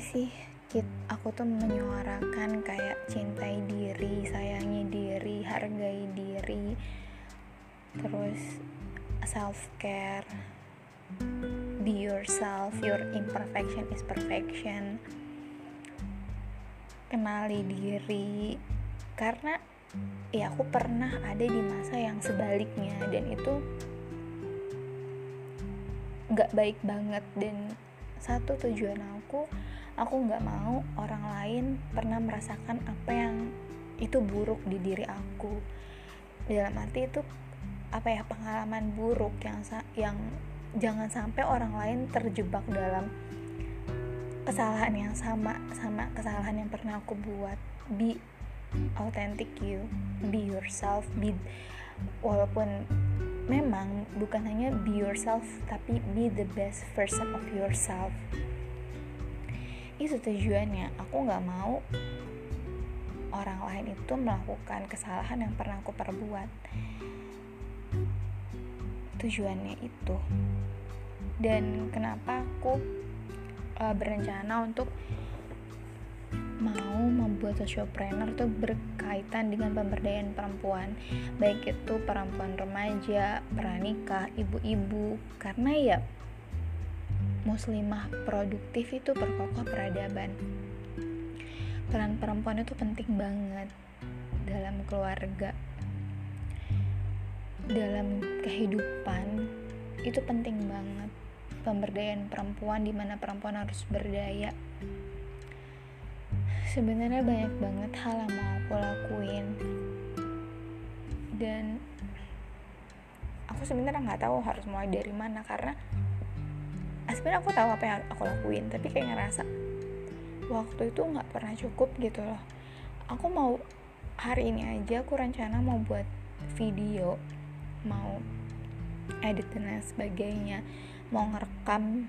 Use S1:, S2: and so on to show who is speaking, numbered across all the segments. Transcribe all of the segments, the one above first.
S1: sih aku tuh menyuarakan kayak cintai diri sayangi diri hargai diri terus self care be yourself your imperfection is perfection. Kenali diri karena ya aku pernah ada di masa yang sebaliknya dan itu gak baik banget. Dan satu tujuan aku aku nggak mau orang lain pernah merasakan apa yang itu buruk di diri aku. Dalam arti itu apa ya pengalaman buruk yang yang jangan sampai orang lain terjebak dalam kesalahan yang sama sama kesalahan yang pernah aku buat. Be authentic you be yourself be walaupun memang bukan hanya be yourself tapi be the best version of yourself itu tujuannya aku nggak mau orang lain itu melakukan kesalahan yang pernah aku perbuat. Tujuannya itu. Dan kenapa aku uh, berencana untuk mau membuat socialpreneur itu berkaitan dengan pemberdayaan perempuan. Baik itu perempuan remaja, pranikah, ibu-ibu. Karena ya muslimah produktif itu berkokoh peradaban. Peran perempuan itu penting banget dalam keluarga. Dalam kehidupan itu penting banget pemberdayaan perempuan di mana perempuan harus berdaya. Sebenarnya banyak banget hal yang mau aku lakuin. Dan aku sebenarnya nggak tahu harus mulai dari mana karena sebenarnya aku tahu apa yang aku lakuin tapi kayak ngerasa waktu itu nggak pernah cukup gitu loh. Aku mau hari ini aja aku rencana mau buat video mau edit dan sebagainya mau ngerekam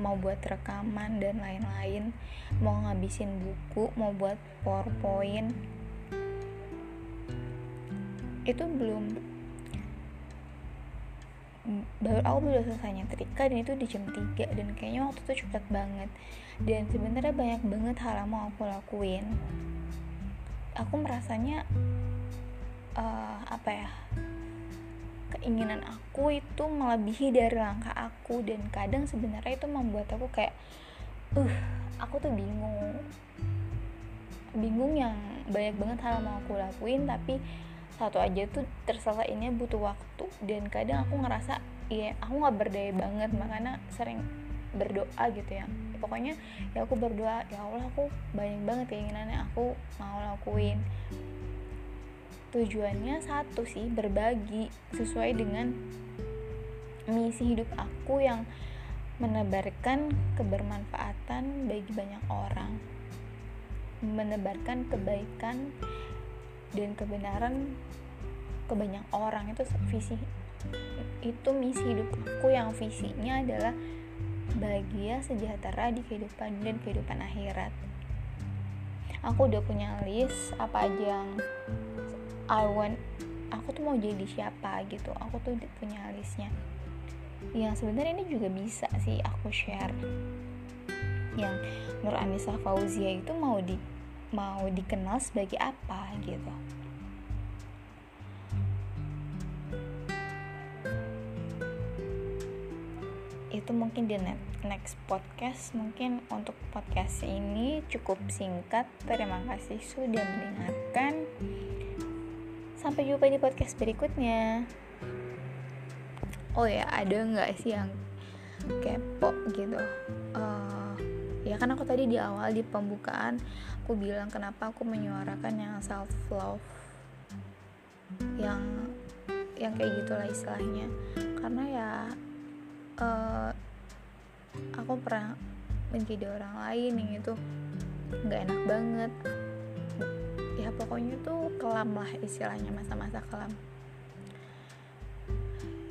S1: mau buat rekaman dan lain-lain mau ngabisin buku mau buat powerpoint. Itu belum baru aku baru selesai nyetrika dan itu di jam 3 dan kayaknya waktu itu cepet banget. Dan sebenarnya banyak banget hal yang mau aku lakuin. Aku merasanya uh, apa ya keinginan aku itu melebihi dari langkah aku. Dan kadang sebenarnya itu membuat aku kayak uh aku tuh bingung. Bingung yang banyak banget hal yang mau aku lakuin tapi satu aja tuh terselesainya butuh waktu. Dan kadang aku ngerasa iya aku nggak berdaya banget makanya sering berdoa gitu ya. Pokoknya ya aku berdoa ya Allah aku banyak banget keinginannya aku mau lakuin. Tujuannya satu sih berbagi sesuai dengan misi hidup aku yang menebarkan kebermanfaatan bagi banyak orang. Menebarkan kebaikan dan kebenaran ke banyak orang itu visi itu misi hidup aku yang visinya adalah bahagia sejahtera di kehidupan dan kehidupan akhirat. Aku udah punya list apa aja yang I want aku tuh mau jadi siapa gitu. Aku tuh punya listnya. Yang sebenarnya ini juga bisa sih aku share. Yang Nur Anissa Fauzia itu mau di mau dikenal sebagai apa gitu. Itu mungkin di next podcast. Mungkin untuk podcast ini cukup singkat. Terima kasih sudah mendengarkan. Sampai jumpa di podcast berikutnya. Oh ya ada nggak sih yang kepo gitu? Uh, ya kan aku tadi di awal di pembukaan aku bilang kenapa aku menyuarakan yang self love yang yang kayak gitulah istilahnya. Karena ya uh, aku pernah menjadi orang lain yang itu nggak enak banget. Ya pokoknya tuh kelam lah istilahnya masa-masa kelam.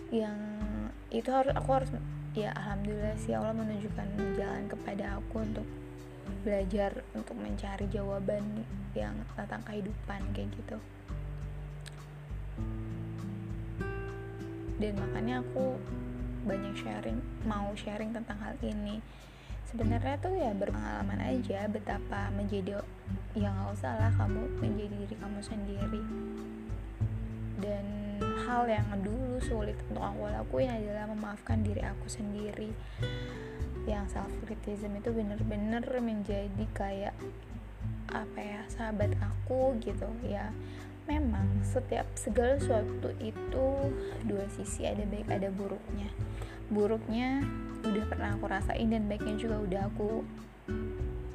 S1: Yang itu harus aku harus ya alhamdulillah sih Allah menunjukkan jalan kepada aku untuk belajar untuk mencari jawaban yang tentang kehidupan kayak gitu. Dan makanya aku banyak sharing mau sharing tentang hal ini. Sebenarnya tuh ya berpengalaman aja betapa menjadi yang nggak usah lah kamu menjadi diri kamu sendiri. Dan hal yang dulu sulit untuk aku lakuin adalah memaafkan diri aku sendiri. Yang self criticism itu bener-bener menjadi kayak apa ya sahabat aku gitu. Ya memang setiap segala sesuatu itu dua sisi ada baik ada buruknya. Buruknya udah pernah aku rasain dan baiknya juga udah aku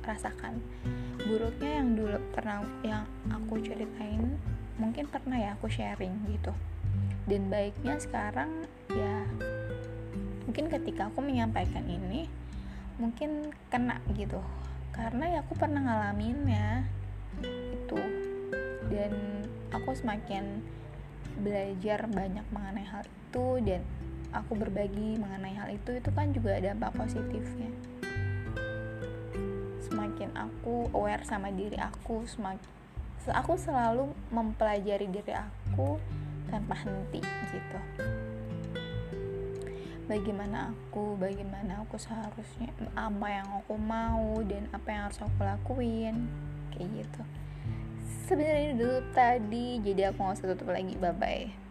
S1: rasakan. Buruknya yang dulu pernah yang aku ceritain mungkin pernah ya aku sharing gitu dan baiknya sekarang ya mungkin ketika aku menyampaikan ini mungkin kena gitu. Karena ya aku pernah ngalaminnya itu. Dan aku semakin belajar banyak mengenai hal itu dan aku berbagi mengenai hal itu itu kan juga ada dampak positifnya. Semakin aku aware sama diri aku semakin aku selalu mempelajari diri aku tanpa henti gitu. Bagaimana aku bagaimana aku seharusnya apa yang aku mau dan apa yang harus aku lakuin kayak gitu. Sebenarnya dulu tadi jadi aku nggak usah tutup lagi bye bye